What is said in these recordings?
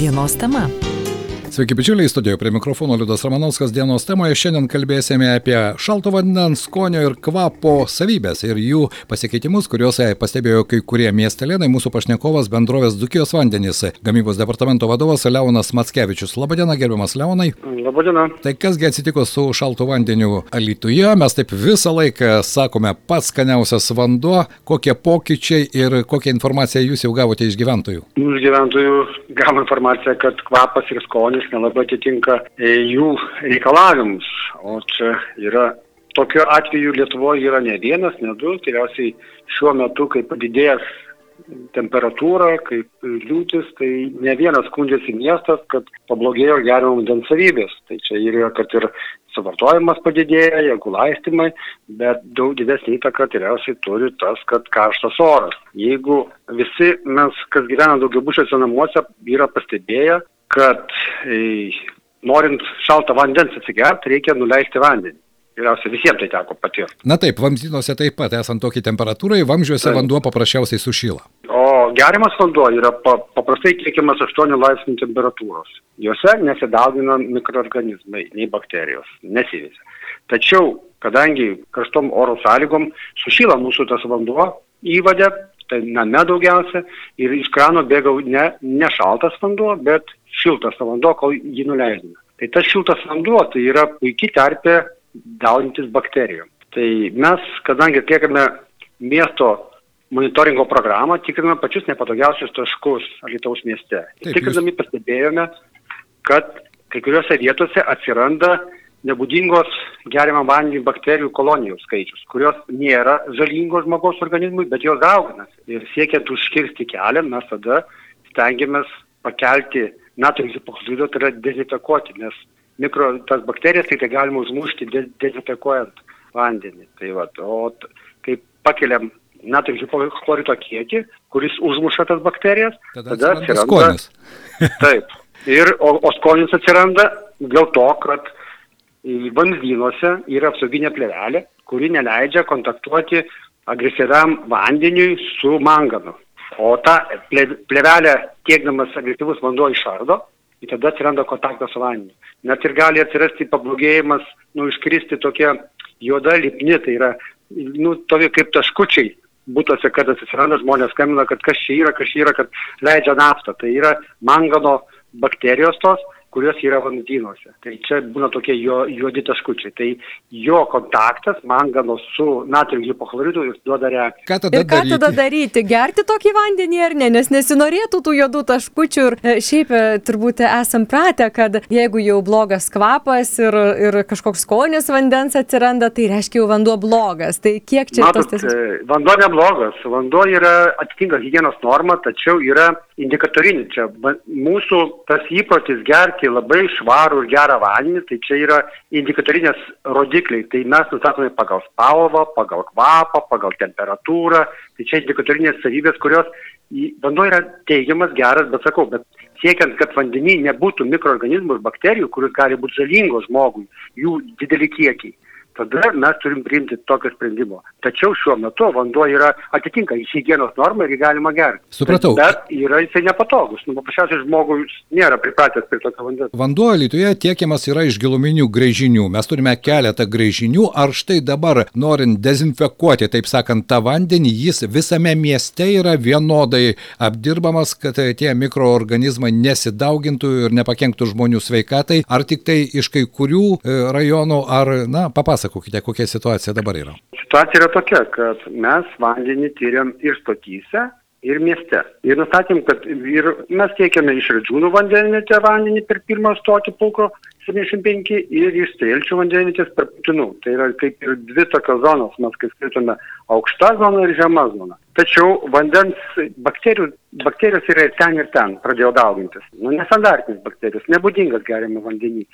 Dienos tema. Sveiki, bičiuliai, studijoje prie mikrofono Liudas Ramanauskas dienos temoje. Šiandien kalbėsime apie šalto vandens skonio ir kvapo savybės ir jų pasikeitimus, kuriuos pastebėjo kai kurie miestelėnai. Mūsų pašnekovas bendrovės Dukijos vandenys, gamybos departamento vadovas Leonas Matskevičius. Labadiena, gerbiamas Leonai. Labadiena. Tai kasgi atsitiko su šaltu vandeniu Alituje? Mes taip visą laiką sakome, pats skaniausias vanduo, kokie pokyčiai ir kokią informaciją jūs jau gavote iš gyventojų? Iš gyventojų gavome informaciją, kad kvapas ir skonis nelabai atitinka e, jų reikalavimus. O čia yra, tokiu atveju Lietuvoje yra ne vienas, ne du, tikriausiai šiuo metu, kai padidėjęs temperatūra, kaip liūtis, tai ne vienas skundžiasi miestas, kad pablogėjo gerimo vandens savybės. Tai čia yra, kad ir suvartojimas padidėja, jeigu laistymai, bet daug didesnį įtaką tikriausiai turi tas, kad karštas oras. Jeigu visi mes, kas gyvena daugiabučiuose namuose, yra pastebėję, kad e, norint šaltą vandens atsigerti, reikia nuleisti vandenį. Geriausiai visiems tai teko patirti. Na taip, vamzdynuose taip pat, esant tokiai temperatūrai, vamzdžiuose taip. vanduo paprasčiausiai sušyla. Geriamas vanduo yra pa, paprastai tiekiamas 8 laipsnių temperatūros. Juose nesidaugina mikroorganizmai, nei bakterijos, nesivėsia. Tačiau, kadangi karštom oro sąlygom sušyla mūsų tas vanduo, įvadė tai name daugiausia ir iš krano bėga ne, ne šaltas vanduo, bet šiltas vanduo, kol jį nuleidžiame. Tai tas šiltas vanduo tai yra puikiai terpė daugintis bakterijom. Tai mes, kadangi atliekame miesto monitoringo programą, tikriname pačius nepatogiausius taškus Alitaus mieste. Taip, Tikrindami jūs... pastebėjome, kad kai kuriuose vietose atsiranda nebūdingos geriamam vandeniui bakterijų kolonijų skaičius, kurios nėra žalingos žmogaus organizmui, bet jos dauginasi. Ir siekiant užkirsti kelią, mes tada stengiamės pakelti natrio hipochlorido, tai yra dezinfekuoti, nes mikro, tas bakterijas tai, tai galima užmušti de, dezinfekuojant vandenį. Tai va, o kai pakeliam natrio hipochlorido kiekį, kuris užmuša tas bakterijas, tada, tada atsiranda skonis. taip. Ir, o, o skonis atsiranda dėl to, kad vamzdynuose yra apsauginė plevelė, kuri neleidžia kontaktuoti agresyviam vandeniui su manganu. O tą plevelę tiekdamas agresyvus vanduo išardo ir tada atsiranda kontaktas su vandeniu. Net ir gali atsirasti pablogėjimas, nu, iškristi tokia juoda lipni, tai yra, nu, tokie kaip taškučiai būtose, kad atsiranda žmonės skambina, kad kas čia yra, kas čia yra, kad leidžia naftą. Tai yra mangano bakterijos tos, kurios yra vamzdynuose. Tai čia būna tokie jo, juodi taškučiai. Tai jo kontaktas mangano su natrio hipochloridu ir duoda reakciją. Ką tada, ir ką daryti? tada daryti? Gerti tokį vandenį ar ne? Nes nesinorėtų tų juodų taškučių ir e, šiaip e, turbūt esam pratę, kad jeigu jau blogas kvapas ir, ir kažkoks skonis vandens atsiranda, tai reiškia jau vanduo blogas. Tai kiek čia Matot, tos tiesiog? E, vanduo neblogas. Vanduo yra atitinka hygienos normą, tačiau yra indikatorinis. Čia mūsų tas įprotis gerti labai švarų ir gerą vandenį, tai čia yra indikatorinės rodikliai. Tai mes nustatome pagal spalvą, pagal kvapą, pagal temperatūrą. Tai čia indikatorinės savybės, kurios vanduo yra teigiamas, geras, bet sakau, bet siekiant, kad vandenį nebūtų mikroorganizmų ir bakterijų, kuris gali būti žalingos žmogui, jų dideli kiekiai tada mes turim priimti tokio sprendimo. Tačiau šiuo metu vanduo yra atitinka hygienos normą ir jį galima gerti. Supratau. Bet, bet yra jisai nepatogus. Nu, paprasčiausiai žmogus nėra pripratęs prie tokio vandens. Vanduo Lietuvoje tiekiamas yra iš giluminių grėžinių. Mes turime keletą grėžinių. Ar štai dabar, norint dezinfekuoti, taip sakant, tą vandenį, jis visame mieste yra vienodai apdirbamas, kad tie mikroorganizmai nesidaugintų ir nepakenktų žmonių sveikatai, ar tik tai iš kai kurių e, rajonų, ar, na, papasakokite papasakokite, kokia situacija dabar yra. Situacija yra tokia, kad mes vandenį tyriam ir stotyse, ir mieste. Ir nustatėm, kad ir mes tiekiame iš Redžiūnų vandenvietę vandenį per pirmą stotį pulko 75 ir iš Strėlčių vandenvietės per Putinų. Tai yra kaip ir dvi tokios zonos, mes kaip skaitome aukšta zona ir žema zona. Tačiau vandens bakterijų, bakterijos yra ir ten ir ten pradėjo daugintis. Nu, nestandartinis bakterijos, nebūdingas geriamą vandenį.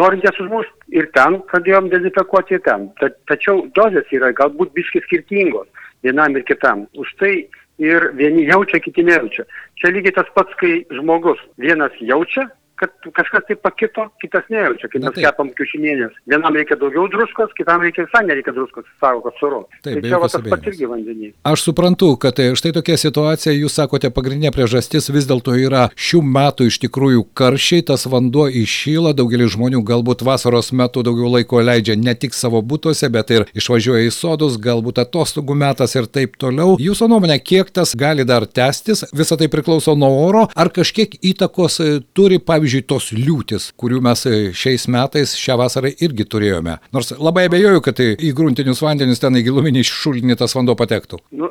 Norint jas užmušti ir ten pradėjom dezinfekuoti ir ten. Ta, tačiau dozės yra galbūt biškai skirtingos vienam ir kitam. Už tai ir vieni jaučia, kiti nejaučia. Čia lygiai tas pats, kai žmogus vienas jaučia, kad kažkas tai pakito, kitas nejaučia, kai Na mes kepam kiaušinienės. Vienam reikia daugiau druskos, kitam reikia visai nereikia druskos, sako, kad suru. Taip, tai čia va tas pats irgi vandenys. Aš suprantu, kad e, štai tokia situacija, jūs sakote, pagrindinė priežastis vis dėlto yra šių metų iš tikrųjų karščiai, tas vanduo iššyla, daugelis žmonių galbūt vasaros metu daugiau laiko leidžia ne tik savo būtuose, bet ir išvažiuoja į sodus, galbūt atostogų metas ir taip toliau. Jūsų nuomonė, kiek tas gali dar tęstis, visą tai priklauso nuo oro, ar kažkiek įtakos e, turi, pavyzdžiui, tos liūtis, kurių mes e, šiais metais šią vasarą irgi turėjome. Nors labai abejoju, kad e, į gruntinius vandenis ten į giluminį šulinį tas vanduo patektų. Nu,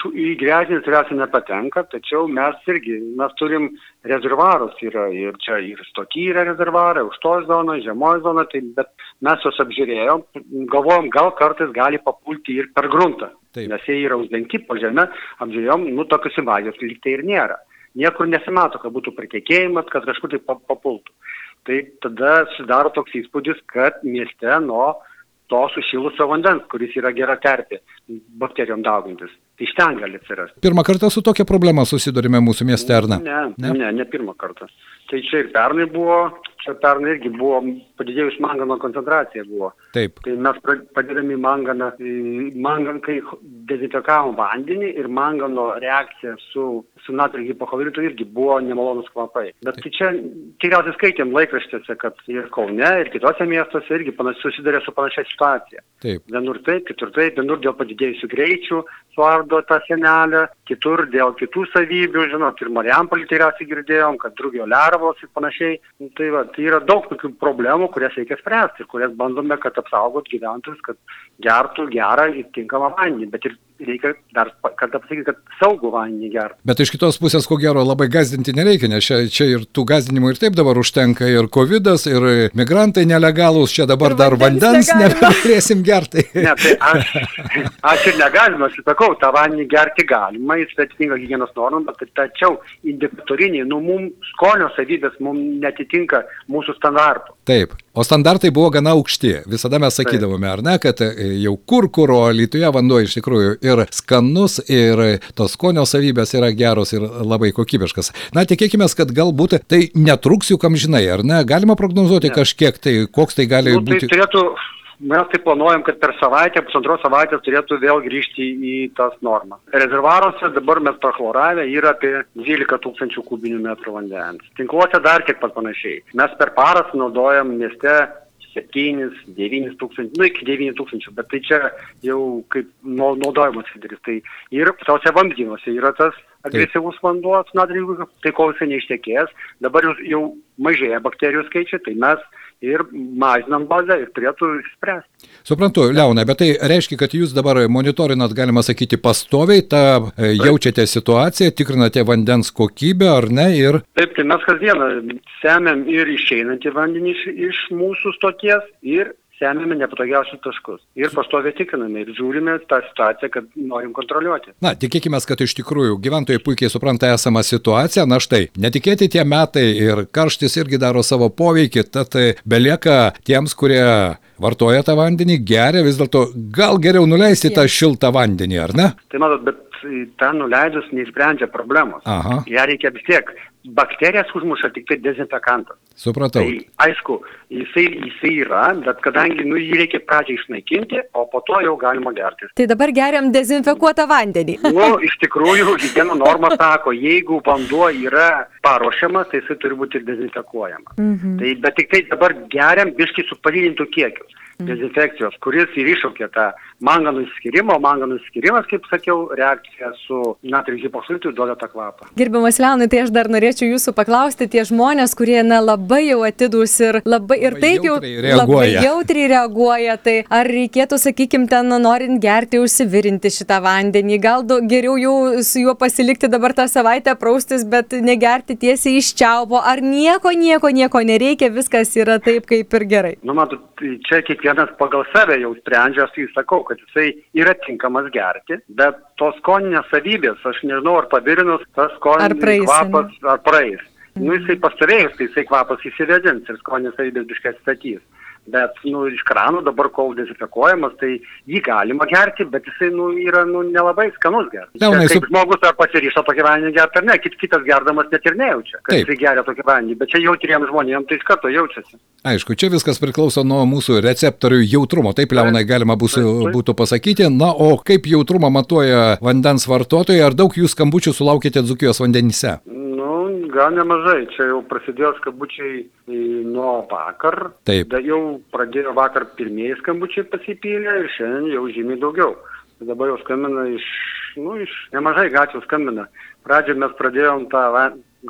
šu- į grežinį tikriausiai nepatenka, tačiau mes irgi, mes turim rezervarus, yra ir čia ir stoky yra rezervarai, aukštoji zona, žemoji zona, tai, bet mes juos apžiūrėjom, galvojom, gal kartais gali papulti ir per gruntą, Taip. nes jie yra uždengti po žemę, apžiūrėjom, nu tokios invazijos lyg tai ir nėra. Niekur nesimato, kad būtų pratekėjimas, kad kažkur tai pa- papultų. Tai tada sudaro toks įspūdis, kad mieste nuo to sušilusio vandens, kuris yra gera terpė bakterijom daugintis. Tai iš ten gali atsirasti. Pirmą kartą su tokia problema susidurime mūsų mieste, ar? Ne, Ne? ne, ne, ne pirmą kartą. Tai čia ir pernai buvo, čia pernai irgi buvo padidėjus mangano koncentracija buvo. Taip. Tai mes padėdami manganą, mangan, kai dezinfekavom vandenį ir mangano reakcija su, su natrio hipochloritu irgi buvo nemalonus kvapai. Bet tai čia tikriausiai skaitėm laikraštėse, kad ir Kaune, ir kitose miestuose irgi susidarė su panašia situacija. Taip. Vienur taip, kitur taip, vienur dėl padidėjusių greičių suardo tą senelę, kitur dėl kitų savybių, žinot, ir Mariampolį tikriausiai girdėjom, kad drugio lervos ir panašiai. Nu, Tai, va, tai yra daug tokių problemų, kurias reikia spręsti ir kurias bandome, kad apsaugot gyventojus, kad gertų gerą ir tinkamą vandenį. Bet ir reikia dar kartą pasakyti, kad saugų vandenį gertų. Bet iš kitos pusės, ko gero, labai gazdinti nereikia, nes čia, čia ir tų gazdinimų ir taip dabar užtenka, ir COVID, ir migrantai nelegalūs, čia dabar Ir dar vandens nebegalėsim gerti. Ne, tai aš, aš ir negalima, aš sakau, tą vandenį gerti galima, jis atitinka hygienos normą, bet tačiau indikatoriniai, nu, mums skonio savybės mums netitinka mūsų standartų. Taip, o standartai buvo gana aukšti. Visada mes sakydavome, ar ne, kad e, jau kur kur, o Lietuvoje vanduo iš tikrųjų ir skanus, ir tos skonio savybės yra geros ir labai kokybiškas. Na, tikėkime, kad galbūt tai netruks juk amžinai, ar ne? Galima prognozuoti Ne. kažkiek tai, koks tai gali Nu, tai būti. turėtų, mes tai planuojam, kad per savaitę, pusantros savaitės turėtų vėl grįžti į tas normas. Rezervaruose dabar mes prachloravę yra apie 12 tūkstančių kubinių metrų vandens. Tinkluose dar kiek pat panašiai. Mes per parą naudojam mieste 7, 9 tūkstančių, nu iki 9 tūkstančių, bet tai čia jau kaip nau- naudojimas didelis. Tai ir tose vandynuose yra tas agresyvus vanduo su natriu, tai kol jisai neištekės, dabar jau, jau mažėja bakterijų skaičiai, tai mes ir mažinam bazę ir turėtų išspręsti. Suprantu, Leona, bet tai reiškia, kad jūs dabar monitorinat, galima sakyti, pastoviai, tą e, jaučiate situaciją, tikrinate vandens kokybę ar ne ir Taip, tai mes kasdieną semiam ir išeinantį vandenį iš, iš mūsų stoties ir semiame nepatogiausius taškus. Ir pastoviai tikriname ir žiūrime tą situaciją, kad norim kontroliuoti. Na, tikėkime, kad iš tikrųjų gyventojai puikiai supranta esamą situaciją. Na štai, netikėti tie metai ir karštis irgi daro savo poveikį, tad belieka tiems, kurie vartoja tą vandenį, geria vis dėlto, gal geriau nuleisti tą šiltą vandenį, ar ne? Tai matot, bet ten nuleidus neįsprendžia problemos. Aha. Ja reikia vis tiek. Bakterijas užmuša tik tai dezinfekantas. Supratau. Tai aišku, jisai, jisai yra, bet kadangi nu, jį reikia pradžiai išnaikinti, o po to jau galima gerti. Tai dabar geriam dezinfekuotą vandenį. Nu, iš tikrųjų, higieno norma sako, jeigu vanduo yra paruošiamas, tai jisai turi būti ir dezinfekuojamas. Mhm. Tai, bet tik tai dabar geriam biškai su padidintų kiekiu dezinfekcijos, kuris ir iššaukė tą manganų išskirimą, o manganų išskirimas, kaip sakiau, reakcija su natrio hipofilitu duoda tą kvapą. Gerbiamas Leonai, tai aš dar norėčiau jūsų paklausti, tie žmonės, kurie na, labai jau atidus ir labai ir Labai taip jau jautriai reaguoja. labai jautriai reaguoja, tai ar reikėtų, sakykime, ten norint gerti, užsivirinti šitą vandenį, gal du, geriau jau su juo pasilikti dabar tą savaitę praustis, bet negerti tiesiai iš čiaupo, ar nieko, nieko, nieko nereikia, viskas yra taip, kaip ir gerai. Nu, matot, čia kiekvienas pagal save jau sprendžia, aš tai sakau, kad jisai yra tinkamas gerti, bet tos skoninės savybės, aš nežinau, ar pavirinus tas skoninis kvapas, ar praeis. Nu, jisai pastarėjus, tai jisai kvapas įsivedins ir skoninės savybės biškai atstatys. Bet, nu, iš krano dabar kol dezinfekuojamas, tai jį galima gerti, bet jisai, nu, yra, nu, nelabai skanus gerti. Leonai, Čia su- kaip žmogus ar pasiryšo tokį vandenį gerti ar ne, kit, kitas gerdamas net ir nejaučia, kad Taip. jisai geria tokį vandenį, bet čia jautriems žmonėms tai iš karto jaučiasi. Aišku, čia viskas priklauso nuo mūsų receptorių jautrumo. Taip, Leonai, galima bus, būtų pasakyti. Na, o kaip jautrumą matuoja vandens vartotojai? Ar daug jūs skambučių sulaukėte Dzukijos vandenyse? Gan nemažai. Čia jau prasidėjo skambučiai nuo vakar. Taip. Da jau pradėjo vakar pirmieji skambučiai pasipylę ir šiandien jau žymiai daugiau. Dabar jau skambina iš, nu, iš nemažai gatvių skambina. Pradžioje mes pradėjom tą,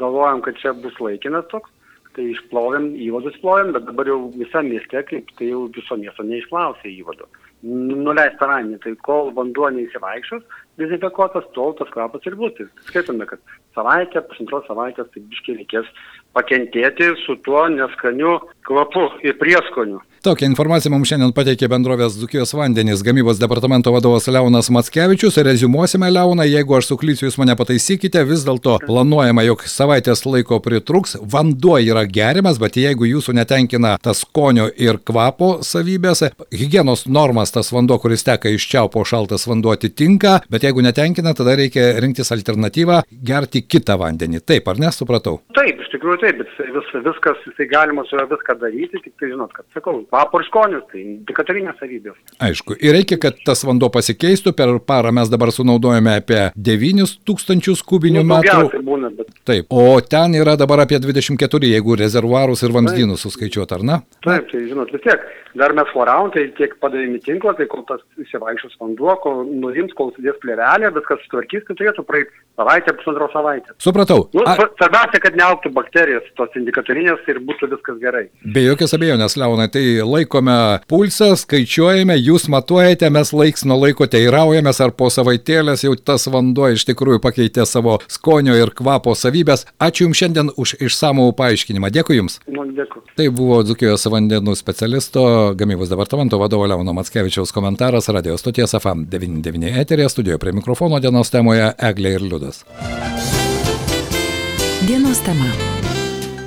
galvojom, kad čia bus laikinas toks. Tai išplovėm, įvadus plovėm, bet dabar jau visam mieste, kaip tai jau viso miesto neišklausė įvadų. Nuleista vandenį, tai kol vanduo neįsivaikščios, dezinfekuotas, tol tas kvapas ir bus. Tai skaitome, kad savaitę, pusantros savaitės, tai biškiai reikės pakentėti su tuo neskaniu kvapu ir prieskoniu. Tokią informaciją mums šiandien pateikė bendrovės Dzukijos vandenys gamybos departamento vadovas Leonas Matskevičius. Rezumuosime, Leoną, jeigu aš suklysiu, jūs mane pataisykite, vis dėlto planuojama, jog savaitės laiko pritruks. Vanduo yra geriamas, bet jeigu jūsų netenkina tas skonio ir kvapo savybės, hygienos normas tas vanduo, kuris teka iš čiaupo šaltas vanduo atitinka, bet jeigu netenkina, tada reikia rinktis alternatyvą gerti kitą vandenį. Taip, ar nesupratau? Taip, iš tikrųjų taip, bet vis, viskas, jisai galima su juo viską daryti, tik tai žinot, kad sakau, kvapo ir skonius, tai indikatorinės savybės. Aišku, ir reikia, kad tas vanduo pasikeistų. Per parą mes dabar sunaudojame apie 9000 kubinių Nu, metrų. būna, bet Taip, o ten yra dabar apie 24, jeigu rezervuarus ir vamzdynus suskaičiuot, ar ne? Taip, tai žinot, vis tiek, dar mes floravom, tai tiek padavėm į tinklą, tai kol tas įsivaikščios vanduo, kol nurims, kol sudės plėvelė, viskas sutvarkys, tai turėtų praeiti savaitę, pusantros savaitės. Supratau. Nu, A, sva- svarbiausia, kad neauktų bakterijos, tos indikatorinės ir būtų viskas gerai. be jokios abejonės, Leonai, tai laikome pulsą, skaičiuojame, jūs matuojate, mes laiks nuo laiko teiraujamės, ar po savaitėlės jau tas vanduo iš tikrųjų pakeitė savo skonio ir kvapo savybės. Ačiū Jums šiandien už išsamų paaiškinimą. Dėkui Jums. Nu, dėkui. Tai buvo Dzukijos vandenų specialisto, gamybos departamento vadovo Leono Matskevičiaus komentaras radio stoties AFAM 99 eterė, studijoje prie mikrofono dienos temoje Eglė ir Liudas. Dienos tema.